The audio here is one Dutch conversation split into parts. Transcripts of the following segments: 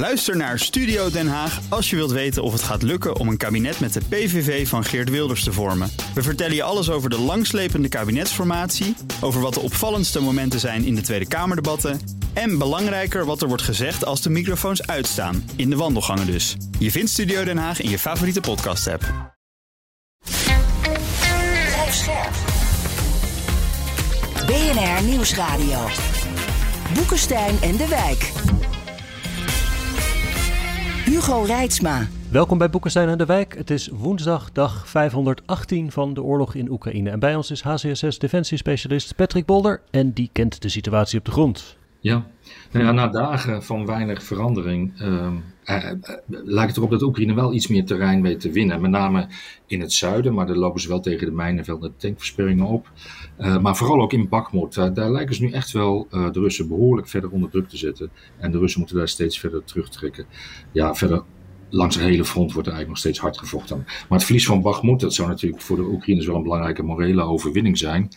Luister naar Studio Den Haag als je wilt weten of het gaat lukken om een kabinet met de PVV van Geert Wilders te vormen. We vertellen je alles over de langslepende kabinetsformatie, over wat de opvallendste momenten zijn in de Tweede Kamerdebatten en belangrijker wat er wordt gezegd als de microfoons uitstaan, in de wandelgangen dus. Je vindt Studio Den Haag in je favoriete podcast-app. BNR Nieuwsradio. Boekenstein en de Wijk. Hugo Reitsma. Welkom bij Boekenstein en de Wijk. Het is woensdag, dag 518 van de oorlog in Oekraïne. En bij ons is HCSS defensiespecialist Patrick Bolder en die kent de situatie op de grond. Ja, nou ja na dagen van weinig verandering ehm, eh, eh, lijkt het erop dat Oekraïne wel iets meer terrein weet te winnen. Met name in het zuiden, maar daar lopen ze wel tegen de mijnenvelden tankversperringen op. Uh, maar vooral ook in Bakhmut. daar lijken ze nu echt wel de Russen behoorlijk verder onder druk te zetten. En de Russen moeten daar steeds verder terugtrekken. Ja, verder langs het hele front wordt er eigenlijk nog steeds hard gevochten. Maar het verlies van Bakhmut, dat zou natuurlijk voor de Oekraïners wel een belangrijke morele overwinning zijn.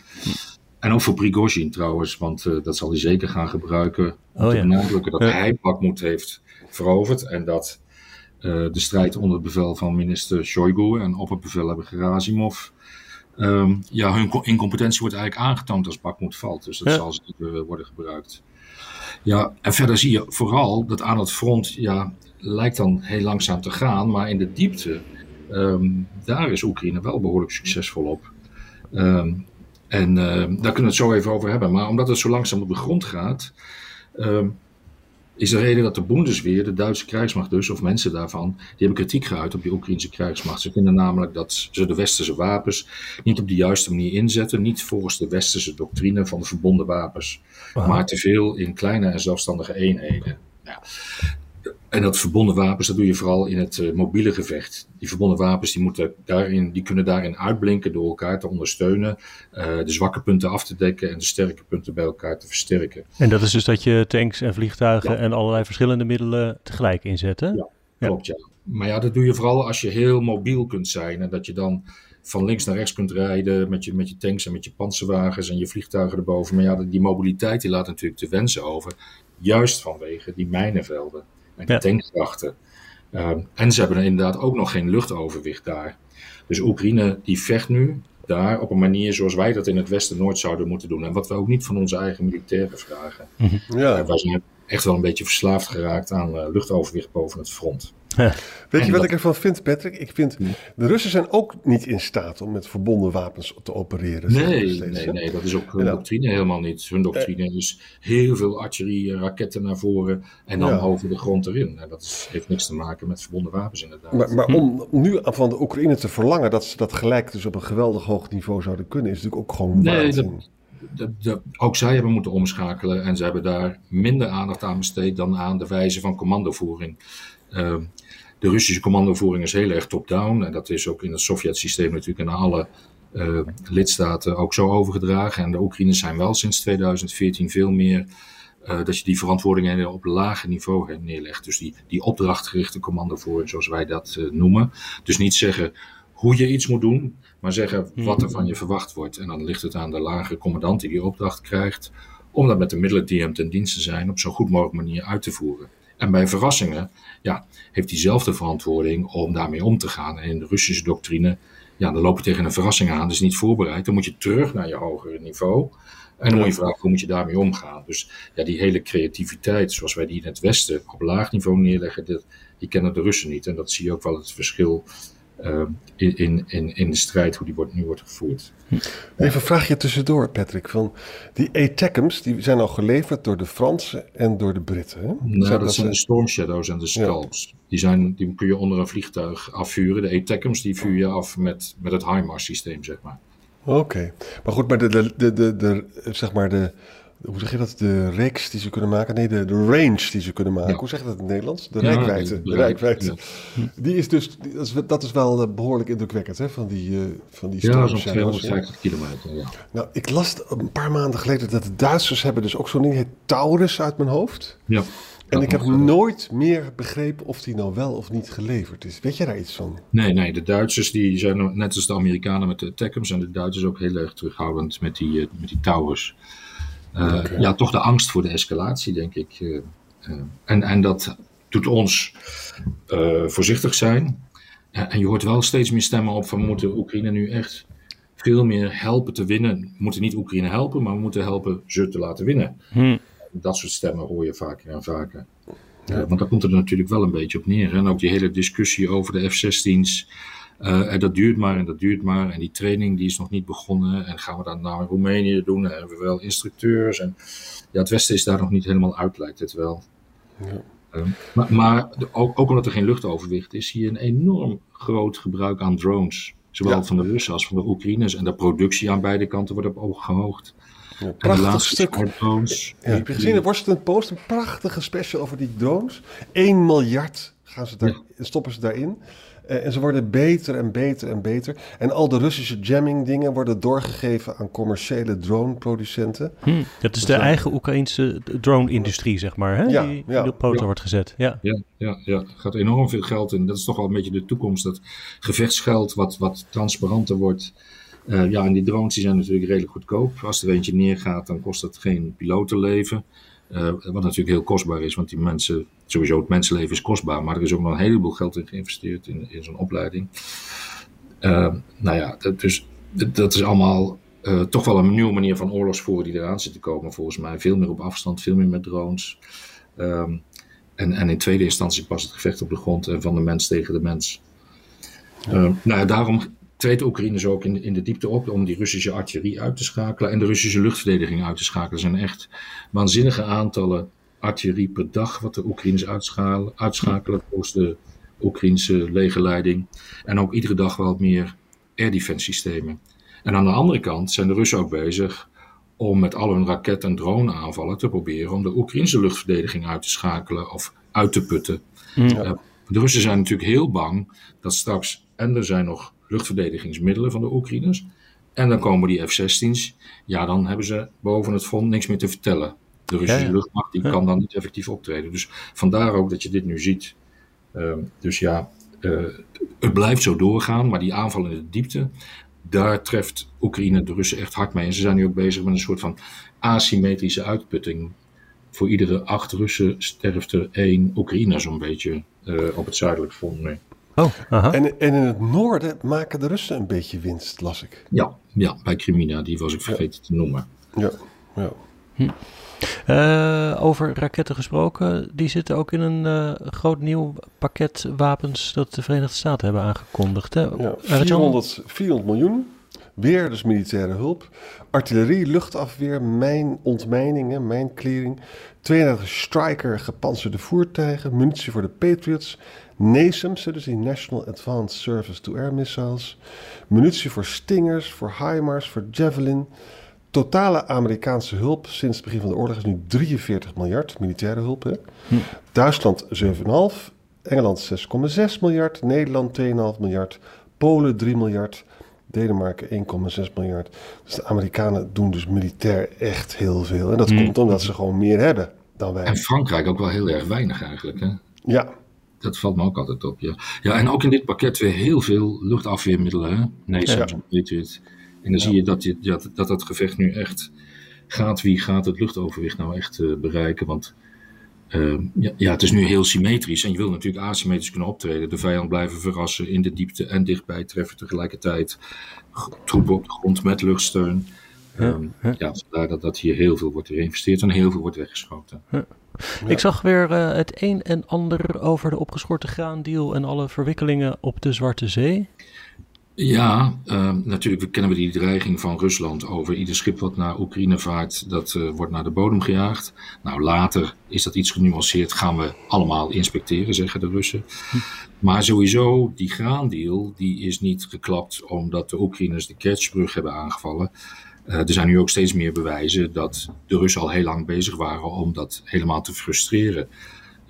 En ook voor Prigozhin trouwens, want uh, dat zal hij zeker gaan gebruiken. Om oh, te benadrukken dat hij Bakhmut heeft veroverd. En dat uh, de strijd onder het bevel van minister Shoigu en op het bevel hebben Gerasimov. Um, ja, hun incompetentie wordt eigenlijk aangetoond als Bakhmut valt. Dus dat ja. zal zeker worden gebruikt. Ja, en verder zie je vooral dat aan het front, ja, lijkt dan heel langzaam te gaan. Maar in de diepte, um, daar is Oekraïne wel behoorlijk succesvol op. Um, en uh, daar kunnen we het zo even over hebben. Maar omdat het zo langzaam op de grond gaat, uh, is de reden dat de Bundesweer, de Duitse krijgsmacht dus, of mensen daarvan, die hebben kritiek geuit op die Oekraïnse krijgsmacht. Ze vinden namelijk dat ze de westerse wapens niet op de juiste manier inzetten, niet volgens de westerse doctrine van de verbonden wapens, wow. maar te veel in kleine en zelfstandige eenheden. En dat verbonden wapens, dat doe je vooral in het uh, mobiele gevecht. Die verbonden wapens die moeten daarin, die kunnen daarin uitblinken door elkaar te ondersteunen, uh, de zwakke punten af te dekken en de sterke punten bij elkaar te versterken. En dat is dus dat je tanks en vliegtuigen ja. en allerlei verschillende middelen tegelijk inzet, hè? Ja, klopt ja. Maar ja, dat doe je vooral als je heel mobiel kunt zijn en dat je dan van links naar rechts kunt rijden met je, met je tanks en met je panzerwagens en je vliegtuigen erboven. Maar ja, die mobiliteit die laat natuurlijk te wensen over, juist vanwege die mijnenvelden en ja. tankkrachten. Um, en ze hebben inderdaad ook nog geen luchtoverwicht daar. Dus Oekraïne die vecht nu daar op een manier zoals wij dat in het Westen nooit zouden moeten doen. En wat we ook niet van onze eigen militairen vragen. Mm -hmm. ja. uh, wij zijn echt wel een beetje verslaafd geraakt aan uh, luchtoverwicht boven het front. Weet je wat ik ervan vind, Patrick? Ik vind, de Russen zijn ook niet in staat om met verbonden wapens te opereren. Nee, steeds, nee, nee, dat is ook hun nou, doctrine helemaal niet. Hun doctrine uh, is heel veel artillerie en raketten naar voren en dan ja. over de grond erin. En dat is, heeft niks te maken met verbonden wapens inderdaad. Maar, maar om nu van de Oekraïne te verlangen dat ze dat gelijk dus op een geweldig hoog niveau zouden kunnen, is natuurlijk ook gewoon nee, dat, de, de, ook zij hebben moeten omschakelen en ze hebben daar minder aandacht aan besteed dan aan de wijze van commandovoering. Uh, de Russische commandovoering is heel erg top-down. En dat is ook in het Sovjet-systeem natuurlijk in alle uh, lidstaten ook zo overgedragen. En de Oekraïners zijn wel sinds 2014 veel meer uh, dat je die verantwoordingen op lager niveau neerlegt. Dus die, die opdrachtgerichte commandovoering, zoals wij dat uh, noemen. Dus niet zeggen hoe je iets moet doen, maar zeggen wat er van je verwacht wordt. En dan ligt het aan de lage commandant die die opdracht krijgt, om dat met de middelen die hem ten dienste zijn op zo goed mogelijk manier uit te voeren. En bij verrassingen ja, heeft hij zelf de verantwoording om daarmee om te gaan. En in de Russische doctrine, ja, dan loop je tegen een verrassing aan, dus niet voorbereid. Dan moet je terug naar je hogere niveau. En dan moet je vragen, hoe moet je daarmee omgaan? Dus ja, die hele creativiteit, zoals wij die in het Westen op laag niveau neerleggen, dat, die kennen de Russen niet. En dat zie je ook wel het verschil uh, in, in, in de strijd, hoe die wordt, nu wordt gevoerd. Even een vraagje tussendoor, Patrick. Van die ATACMS, die zijn al geleverd door de Fransen en door de Britten. Hè? Nou, dat, dat zijn de Storm Shadows en de Scalps. Ja. Die, zijn, die kun je onder een vliegtuig afvuren. De ATACMS die vuur je af met, met het HIMARS systeem, zeg maar. Oké. Okay. Maar goed, maar de, de, de, de, de, zeg maar de hoe zeg je dat? De reeks die ze kunnen maken? Nee, de, de range die ze kunnen maken. Ja. Hoe zeg je dat in het Nederlands? De ja, rijkwijde. De, rijkwijde. Ja. Die is dus, dat is, dat is wel uh, behoorlijk indrukwekkend, hè? Van die, uh, van die Ja, zo'n 250 kilometer, ja. Nou, ik las een paar maanden geleden dat de Duitsers hebben dus ook zo'n ding, heet Taurus uit mijn hoofd. Ja. En ik heb nooit meer begrepen of die nou wel of niet geleverd is. Weet je daar iets van? Nee, nee. De Duitsers die zijn net als de Amerikanen met de Tecums en de Duitsers ook heel erg terughoudend met die, uh, met die Taurus. Okay. Ja, toch de angst voor de escalatie, denk ik. Uh, uh, en, en dat doet ons voorzichtig zijn. en je hoort wel steeds meer stemmen op van we moeten Oekraïne nu echt veel meer helpen te winnen. We moeten niet Oekraïne helpen, maar we moeten helpen ze te laten winnen. Hm. Dat soort stemmen hoor je vaker en vaker. Ja. want daar komt het er natuurlijk wel een beetje op neer. En ook die hele discussie over de F-16's. Uh, en dat duurt maar en dat duurt maar. En die training die is nog niet begonnen. En gaan we dat nou in Roemenië doen? En hebben we wel instructeurs? En ja, het Westen is daar nog niet helemaal uit, lijkt het wel. Ja. Uh, maar, maar ook, ook, omdat er geen luchtoverwicht is, zie je een enorm groot gebruik aan drones. Zowel van de Russen als van de Oekraïners. En de productie aan beide kanten wordt op oog gehoogd. Ja, prachtig stuk. Drones. Ja, heb je gezien in de Washington Post een prachtige special over die drones? 1 miljard gaan ze daar, stoppen ze daarin. Uh, en ze worden beter en beter en beter. En al de Russische jamming dingen worden doorgegeven aan commerciële drone-producenten. Hm, dat is dus de eigen Oekraïnse drone-industrie, zeg maar, hè? Ja, die, die op poten wordt gezet. Ja. Ja, ja, ja, er gaat enorm veel geld in. Dat is toch wel een beetje de toekomst. Dat gevechtsgeld wat, wat transparanter wordt. Uh, ja, en die drones die zijn natuurlijk redelijk goedkoop. Als er eentje neergaat, dan kost het geen pilotenleven. Uh, wat natuurlijk heel kostbaar is, want die mensen, sowieso het mensenleven is kostbaar, maar er is ook nog een heleboel geld in geïnvesteerd in, in zo'n opleiding. Uh, nou ja, dat, dus, dat is allemaal uh, toch wel een nieuwe manier van oorlogsvoeren die eraan zit te komen, volgens mij. Veel meer op afstand, veel meer met drones. Um, en, en in tweede instantie pas het gevecht op de grond en van de mens tegen de mens. Uh, nou ja, daarom treedt Oekraïne ook in, in de diepte op om die Russische artillerie uit te schakelen en de Russische luchtverdediging uit te schakelen. Er zijn echt waanzinnige aantallen artillerie per dag wat de Oekraïners uitschakelen, uitschakelen volgens de Oekraïnse legerleiding. En ook iedere dag wel meer air defense systemen. En aan de andere kant zijn de Russen ook bezig om met al hun raket- en drone-aanvallen te proberen om de Oekraïnse luchtverdediging uit te schakelen of uit te putten. Mm. Uh, de Russen zijn natuurlijk heel bang dat straks, en er zijn nog luchtverdedigingsmiddelen van de Oekraïners. En dan komen die F-16's. Ja, dan hebben ze boven het front niks meer te vertellen. De Russische luchtmacht die kan dan niet effectief optreden. Dus vandaar ook dat je dit nu ziet. Uh, dus ja, uh, het blijft zo doorgaan, maar die aanval in de diepte, daar treft Oekraïne de Russen echt hard mee. En ze zijn nu ook bezig met een soort van asymmetrische uitputting. Voor iedere acht Russen sterft er één Oekraïner zo'n beetje uh, op het zuidelijk front mee. Oh, aha. En, en in het noorden maken de Russen een beetje winst, las ik. Ja, ja bij Crimina, die was ik vergeten te noemen. Ja, ja. Hm. Uh, over raketten gesproken, die zitten ook in een uh, groot nieuw pakket wapens dat de Verenigde Staten hebben aangekondigd. Hè? Ja, 400, 400 miljoen, weer dus militaire hulp, artillerie, luchtafweer, mijn ontmijningen, mijnclearing, 32 Striker gepantserde voertuigen, munitie voor de Patriots, NASAMS, dus die National Advanced Service to Air Missiles. Munitie voor Stingers, voor HIMARS, voor Javelin. Totale Amerikaanse hulp sinds het begin van de oorlog is nu 43 miljard, militaire hulp. Hè? Hm. Duitsland 7,5, Engeland 6,6 miljard, Nederland 2,5 miljard, Polen 3 miljard, Denemarken 1,6 miljard. Dus de Amerikanen doen dus militair echt heel veel. En dat hm. komt omdat ze gewoon meer hebben dan wij. En Frankrijk ook wel heel erg weinig eigenlijk. Hè? Ja, dat valt me ook altijd op, ja. Ja, en ook in dit pakket weer heel veel luchtafweermiddelen, hè? Nee, ja. Patriot. En dan zie je dat, je dat, dat dat gevecht nu echt gaat. Wie gaat het luchtoverwicht nou echt uh, bereiken? Want uh, ja, ja, het is nu heel symmetrisch. En je wil natuurlijk asymmetrisch kunnen optreden. De vijand blijven verrassen in de diepte en dichtbij treffen tegelijkertijd. Troepen op de grond met luchtsteun. Um, ja, ja, vandaar dat, dat hier heel veel wordt geïnvesteerd en heel veel wordt weggeschoten. Ja. Ik zag weer uh, het een en ander over de opgeschorte graandeal en alle verwikkelingen op de Zwarte Zee. Ja, uh, natuurlijk kennen we die dreiging van Rusland over ieder schip wat naar Oekraïne vaart, dat uh, wordt naar de bodem gejaagd. Nou, later is dat iets genuanceerd, gaan we allemaal inspecteren, zeggen de Russen. Hm. Maar sowieso, die graandeal, die is niet geklapt omdat de Oekraïners de Kertsbrug hebben aangevallen. Uh, er zijn nu ook steeds meer bewijzen dat de Russen al heel lang bezig waren om dat helemaal te frustreren.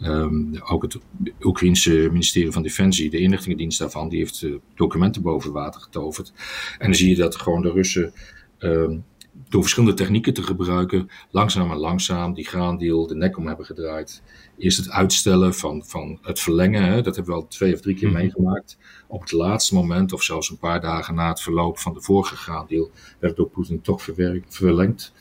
Um, ook het Oekraïnse ministerie van Defensie, de inlichtingendienst daarvan, die heeft uh, documenten boven water getoverd. En dan zie je dat gewoon de Russen um, door verschillende technieken te gebruiken, langzaam en langzaam die graandeal de nek om hebben gedraaid. Eerst het uitstellen van, van het verlengen, hè, dat hebben we al twee of drie keer mhm. meegemaakt. Op het laatste moment, of zelfs een paar dagen na het verloop van de vorige graandeal, werd door Poetin toch verwerkt, verlengd.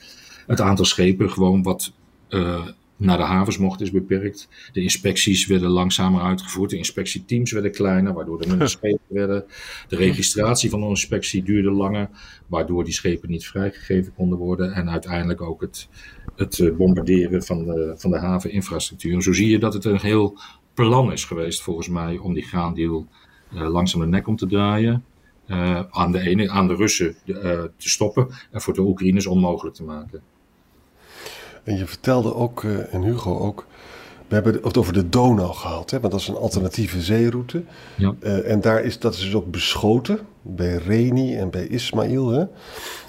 Het aantal schepen gewoon wat uh, naar de havens is beperkt. De inspecties werden langzamer uitgevoerd. De inspectieteams werden kleiner, waardoor er minder schepen werden. De registratie van de inspectie duurde langer, waardoor die schepen niet vrijgegeven konden worden. En uiteindelijk ook het, het eh, bombarderen van de, van de haveninfrastructuur. En zo zie je dat het een heel plan is geweest, volgens mij, om die graandeal uh, langzaam de nek om te draaien. Uh, aan, de ene, aan de Russen uh, te stoppen en voor de Oekraïners onmogelijk te maken. En je vertelde ook, uh, en Hugo ook, we hebben het over de Donau gehad, hè, want dat is een alternatieve zeeroute. Ja. en daar is, dat is dus ook beschoten, bij Reni en bij Ismail. Hè?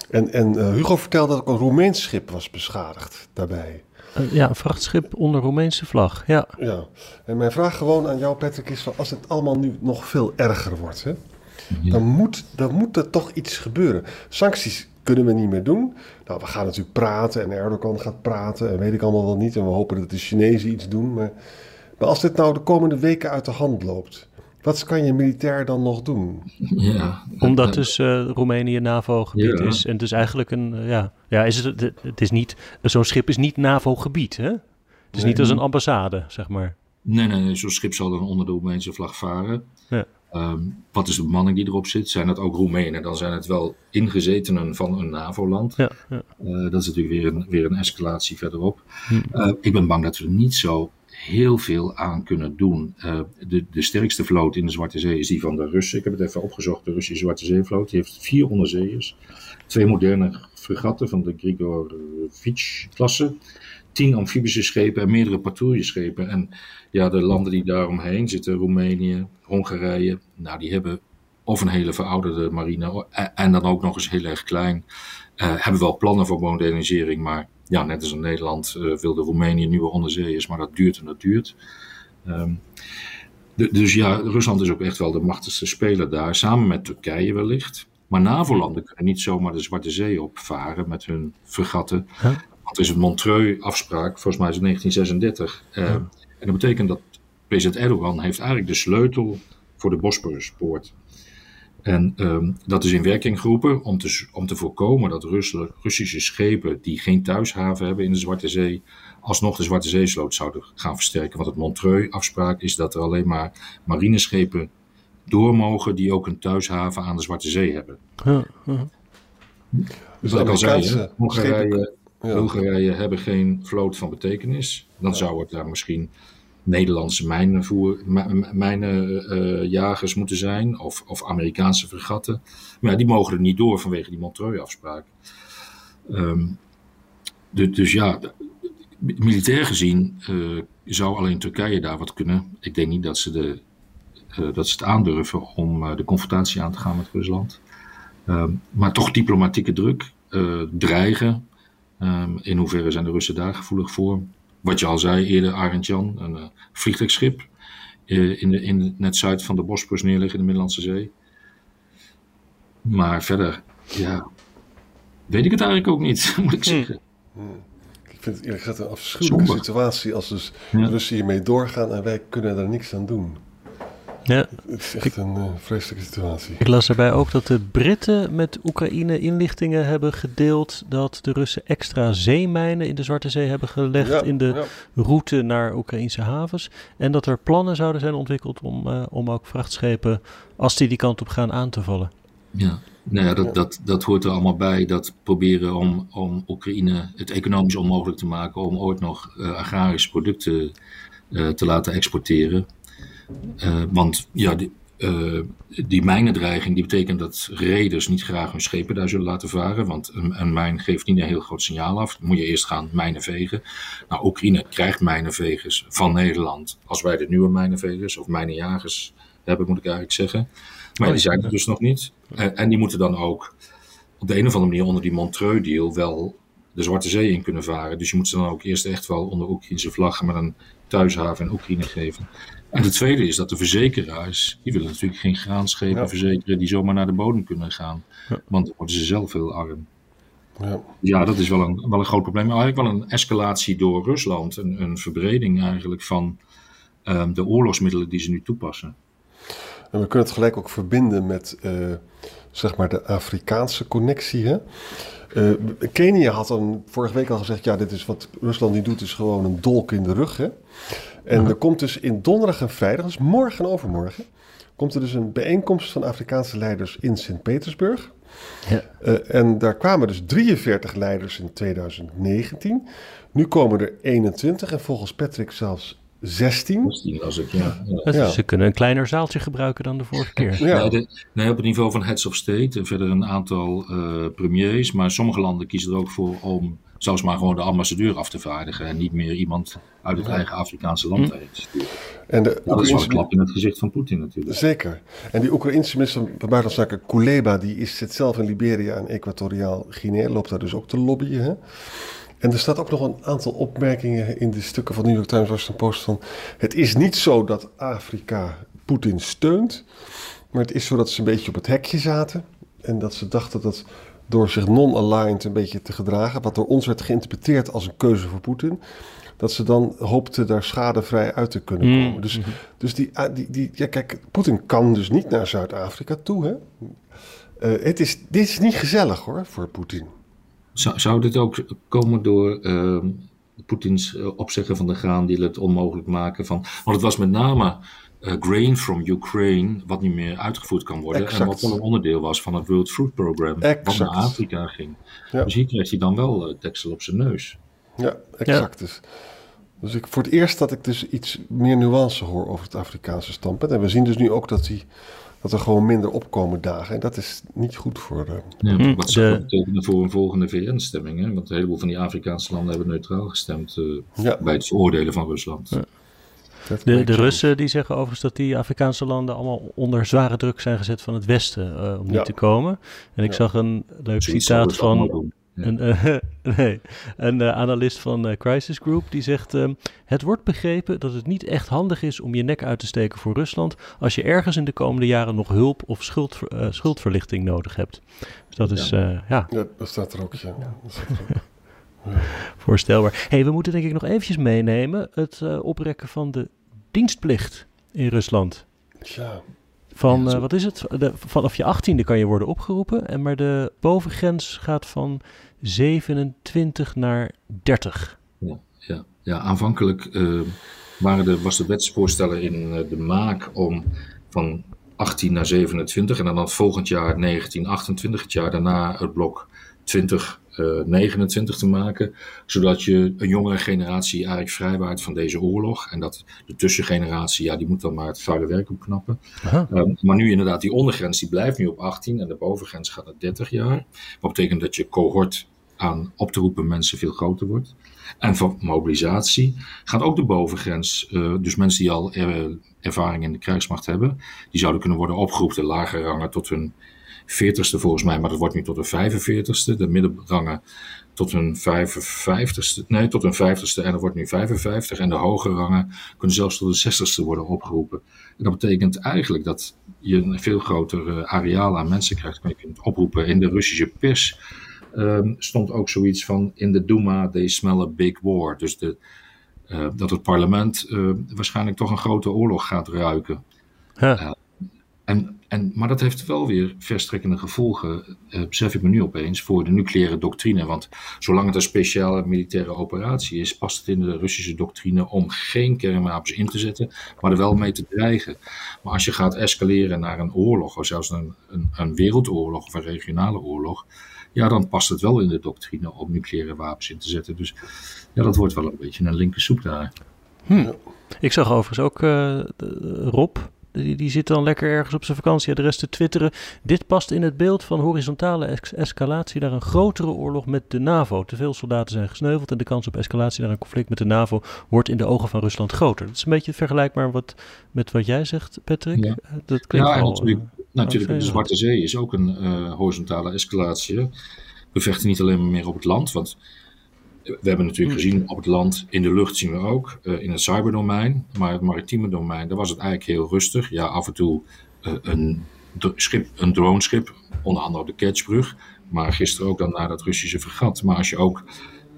En, en Hugo vertelde dat ook een Roemeens schip was beschadigd daarbij. ja, een vrachtschip onder Roemeense vlag, ja. Ja, en mijn vraag gewoon aan jou Patrick is, van, als het allemaal nu nog veel erger wordt... Hè? Ja. Dan, moet, dan moet er toch iets gebeuren. Sancties kunnen we niet meer doen. Nou, we gaan natuurlijk praten en Erdogan gaat praten en weet ik allemaal wel niet. En we hopen dat de Chinezen iets doen. Maar, maar als dit nou de komende weken uit de hand loopt, wat kan je militair dan nog doen? Ja, Omdat dus uh, Roemenië NAVO-gebied ja. is. En dus eigenlijk een, uh, ja, ja is het, het, het is niet, zo'n schip is niet NAVO-gebied, hè? Het is nee, niet als een ambassade, zeg maar. Nee, nee, nee zo'n schip zal dan onder de Roemeense vlag varen. Ja. Um, wat is de bemanning die erop zit? Zijn het ook Roemenen? Dan zijn het wel ingezetenen van een NAVO-land. Ja, ja. Uh, dat is natuurlijk weer een, weer een escalatie verderop. Hm. Uh, ik ben bang dat we er niet zo heel veel aan kunnen doen. Uh, de, de sterkste vloot in de Zwarte Zee is die van de Russen. Ik heb het even opgezocht. De Russische Zwarte Zeevloot. Die heeft vier onderzeeërs. Twee moderne fregatten van de Grigorovich-klasse. Tien amfibische schepen en meerdere patrouilleschepen. En ja, de landen die daaromheen zitten, Roemenië, Hongarije, nou, die hebben of een hele verouderde marine en dan ook nog eens heel erg klein. Uh, hebben wel plannen voor modernisering, maar ja, net als in Nederland uh, wilde Roemenië nieuwe onderzeeërs, maar dat duurt en dat duurt. Um, de, dus ja, Rusland is ook echt wel de machtigste speler daar, samen met Turkije wellicht. Maar NAVO-landen kunnen niet zomaar de Zwarte Zee opvaren met hun fregatten. Huh? Want er is een Montreux-afspraak, volgens mij is het 1936. Uh, Ja. En dat betekent dat president Erdogan heeft eigenlijk de sleutel voor de Bosporuspoort. En um, dat is in werking geroepen om te, om te voorkomen dat Rus, Russische schepen die geen thuishaven hebben in de Zwarte Zee, alsnog de Zwarte Zeesloot zouden gaan versterken. Want het Montreux-afspraak is dat er alleen maar marineschepen door mogen die ook een thuishaven aan de Zwarte Zee hebben. Ja, ja. Dus wat ik al zei, hè, Hongarije, Bulgarije hebben geen vloot van betekenis. Dan zou het daar misschien Nederlandse mijnenvoer, mijnenjagers moeten zijn. Of, of Amerikaanse fregatten. Maar ja, die mogen er niet door vanwege die Montreux-afspraak. Ehm, du- dus ja, militair gezien eh, zou alleen Turkije daar wat kunnen. Ik denk niet dat ze, de, eh, dat ze het aandurven om eh, de confrontatie aan te gaan met Rusland. Ehm, maar toch diplomatieke druk, eh, dreigen. Ehm, in hoeverre zijn de Russen daar gevoelig voor? Wat je al zei eerder, Arend Jan, een eh, vliegtuigschip eh, in, de, in het net zuid van de Bosporus neerliggen in de Middellandse Zee. Maar verder, ja, weet ik het eigenlijk ook niet, moet ik zeggen. Ik vind het eerlijk gezegd een afschuwelijke situatie als dus Ja. Russen hiermee doorgaan en wij kunnen daar niks aan doen. Ja, Het is echt een eh, vreselijke situatie. ik las daarbij ook dat de Britten met Oekraïne inlichtingen hebben gedeeld dat de Russen extra zeemijnen in de Zwarte Zee hebben gelegd Ja, in de ja. route naar Oekraïnse havens. En dat er plannen zouden zijn ontwikkeld om, eh, om ook vrachtschepen, als die die kant op gaan, aan te vallen. Ja, nou ja, dat, dat, dat hoort er allemaal bij. Dat proberen om, om Oekraïne het economisch onmogelijk te maken om ooit nog eh, agrarische producten eh, te laten exporteren. Eh, want ja, die, eh, die mijnendreiging die betekent dat reders niet graag hun schepen daar zullen laten varen. Want een, een mijn geeft niet een heel groot signaal af. Dan moet je eerst gaan mijnen vegen. Nou, Oekraïne krijgt mijnenvegers van Nederland. Als wij de nieuwe mijnenvegers of mijnenjagers hebben, moet ik eigenlijk zeggen. Maar die zijn er dus nog niet. En, en die moeten dan ook op de een of andere manier onder die Montreux-deal wel de Zwarte Zee in kunnen varen. Dus je moet ze dan ook eerst echt wel onder Oekraïnse vlaggen met een thuishaven in Oekraïne geven. En de tweede is dat de verzekeraars, die willen natuurlijk geen graanschepen Ja. verzekeren die zomaar naar de bodem kunnen gaan. Want dan worden ze zelf heel arm. Ja. Ja, dat is wel een, wel een groot probleem. Maar Eigenlijk wel een escalatie door Rusland. Een, een verbreding eigenlijk van ehm, de oorlogsmiddelen die ze nu toepassen. En we kunnen het gelijk ook verbinden met eh, zeg maar de Afrikaanse connectie. Hè? Uh, Kenia had dan vorige week al gezegd: ja, dit is wat Rusland niet doet, is gewoon een dolk in de rug. Hè? En er komt dus in donderdag en vrijdag, dus morgen en overmorgen, komt er dus een bijeenkomst van Afrikaanse leiders in Sint-Petersburg. Ja. Uh, en daar kwamen dus 43 leiders in 2019. Nu komen er 21 en volgens Patrick zelfs 16. 16 als ik, ja. ja. Ze kunnen een kleiner zaaltje gebruiken dan de vorige keer. Ja. Nee, nee, op het niveau van heads of state en verder een aantal uh, premiers. Maar sommige landen kiezen er ook voor om zelfs maar gewoon de ambassadeur af te vaardigen. En niet meer iemand uit het eigen Afrikaanse land heen te sturen. En de dat is wel een klap in het gezicht van Poetin natuurlijk. Zeker. En die Oekraïnse minister van Buitenlandse Zaken, Kuleba, die is, zit zelf in Liberia en Equatoriaal Guinea. Loopt daar dus ook te lobbyen. Hè? En er staat ook nog een aantal opmerkingen in de stukken van New York Times, Washington Post van... Het is niet zo dat Afrika Poetin steunt, maar het is zo dat ze een beetje op het hekje zaten. En dat ze dachten dat door zich non-aligned een beetje te gedragen, wat door ons werd geïnterpreteerd als een keuze voor Poetin, dat ze dan hoopten daar schadevrij uit te kunnen mm. komen. Dus, dus die, ah, die, die, ja, kijk, Poetin kan dus niet naar Zuid-Afrika toe. Hè? Uh, het is, dit is niet gezellig hoor, voor Poetin. Zou, zou dit ook komen door uh, Poetins eh, opzeggen van de graan die het onmogelijk maken van. Want het was met name uh, grain from Ukraine, wat niet meer uitgevoerd kan worden. En wat wel een onderdeel was van het World Food Program, wat naar Afrika ging. Dus hier krijgt hij dan wel uh, deksel op zijn neus. Ja, exact. Dus, dus ik, voor het eerst dat ik dus iets meer nuance hoor over het Afrikaanse standpunt. En we zien dus nu ook dat hij dat er gewoon minder opkomen dagen. En dat is niet goed voor de... Ja, hm, wat zou dat betekenen voor een volgende VN-stemming? Want een heleboel van die Afrikaanse landen hebben neutraal gestemd uh, bij het veroordelen van Rusland. Ja. De, de Russen die zeggen overigens dat die Afrikaanse landen allemaal onder zware druk zijn gezet van het Westen uh, om niet te komen. En ik zag een leuk citaat van een, uh, nee, een uh, analist van uh, Crisis Group die zegt: uh, Het wordt begrepen dat het niet echt handig is om je nek uit te steken voor Rusland als je ergens in de komende jaren nog hulp of schuld, schuldverlichting nodig hebt. Dus dat is, ja. ja. ja. dat staat er ook, ja. Voorstelbaar. hey, we moeten denk ik nog eventjes meenemen het oprekken van de dienstplicht in Rusland. Ja. Van, uh, wat is het? De, vanaf je achttiende kan je worden opgeroepen. En maar de bovengrens gaat van 27 naar 30. Ja, ja. ja aanvankelijk uh, waren de, was de wetsvoorstellen in uh, de maak om van 18 naar 27 en dan volgend jaar 1928, het jaar daarna het blok 20 29 uh, te maken, zodat je een jongere generatie eigenlijk vrijwaart van deze oorlog. En dat de tussengeneratie, ja, die moet dan maar het vuile werk opknappen. Um, maar nu inderdaad, die ondergrens die blijft nu op 18 en de bovengrens gaat naar 30 jaar. Wat betekent dat je cohort aan op te roepen mensen veel groter wordt. En voor mobilisatie gaat ook de bovengrens, uh, dus mensen die al er, ervaring in de krijgsmacht hebben, die zouden kunnen worden opgeroepen, de lage rangen tot hun 40ste volgens mij, maar dat wordt nu tot een 45ste. De middenrangen tot een 55ste, nee, tot een 50ste en dat wordt nu 55. En de hogere rangen kunnen zelfs tot de 60ste worden opgeroepen. En dat betekent eigenlijk dat je een veel groter areaal aan mensen krijgt. Je kunt oproepen in de Russische pers. Um, stond ook zoiets van in de Duma, they smell a big war. Dus de, uh, dat het parlement uh, waarschijnlijk toch een grote oorlog gaat ruiken. Huh. Uh, en en, maar dat heeft wel weer verstrekkende gevolgen, eh, besef ik me nu opeens, voor de nucleaire doctrine. Want zolang het een speciale militaire operatie is, past het in de Russische doctrine om geen kernwapens in te zetten, maar er wel mee te dreigen. Maar als je gaat escaleren naar een oorlog, of zelfs een, een, een wereldoorlog of een regionale oorlog, ja, dan past het wel in de doctrine om nucleaire wapens in te zetten. Dus ja, dat wordt wel een beetje een linkersoep daar. Hm. Ik zag overigens ook uh, Rob, die, die zit dan lekker ergens op zijn vakantie de rest te twitteren. Dit past in het beeld van horizontale escalatie naar een grotere oorlog met de NAVO. Te veel soldaten zijn gesneuveld en de kans op escalatie naar een conflict met de NAVO wordt in de ogen van Rusland groter. Dat is een beetje vergelijkbaar wat, met wat jij zegt, Patrick. Ja. Dat klinkt ja, natuurlijk, uh, natuurlijk de Zwarte Zee is ook een uh, horizontale escalatie. We vechten niet alleen maar meer op het land, want we hebben natuurlijk hmm. gezien op het land, in de lucht zien we ook, uh, in het cyberdomein. Maar het maritieme domein, daar was het eigenlijk heel rustig. Ja, af en toe uh, een, schip, een droneschip, onder andere op de Kerchbrug. Maar gisteren ook dan naar dat Russische vergat. Maar als je ook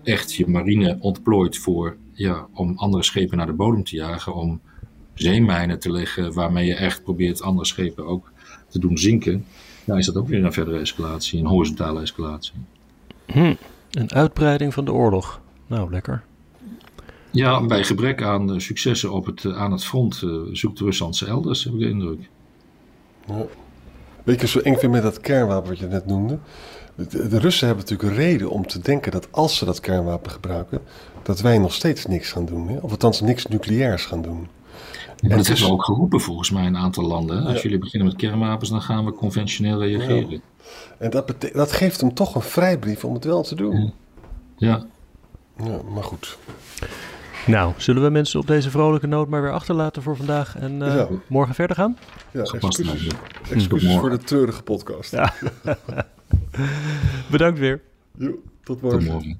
echt je marine ontplooit voor, ja, om andere schepen naar de bodem te jagen, om zeemijnen te leggen waarmee je echt probeert andere schepen ook te doen zinken. is dat ook weer een verdere escalatie, een horizontale escalatie. Hm, een uitbreiding van de oorlog. Nou, lekker. Ja, bij gebrek aan successen op het, aan het front zoekt Rusland ze elders, heb ik de indruk. Ja. Weet je, zo eng vind met dat kernwapen wat je net noemde? De, Russen hebben natuurlijk reden om te denken dat als ze dat kernwapen gebruiken, dat wij nog steeds niks gaan doen. Hè? Of althans niks nucleairs gaan doen. En dat hebben we ook geroepen volgens mij in een aantal landen. Als jullie beginnen met kernwapens, dan gaan we conventioneel reageren. En dat, dat geeft hem toch een vrijbrief om het wel te doen. Ja. Ja, maar goed. Nou, zullen we mensen op deze vrolijke noot maar weer achterlaten voor vandaag en uh, morgen verder gaan? Ja, excuses, excuses voor de treurige podcast. Ja. Bedankt weer. Jo, tot morgen. Tot morgen.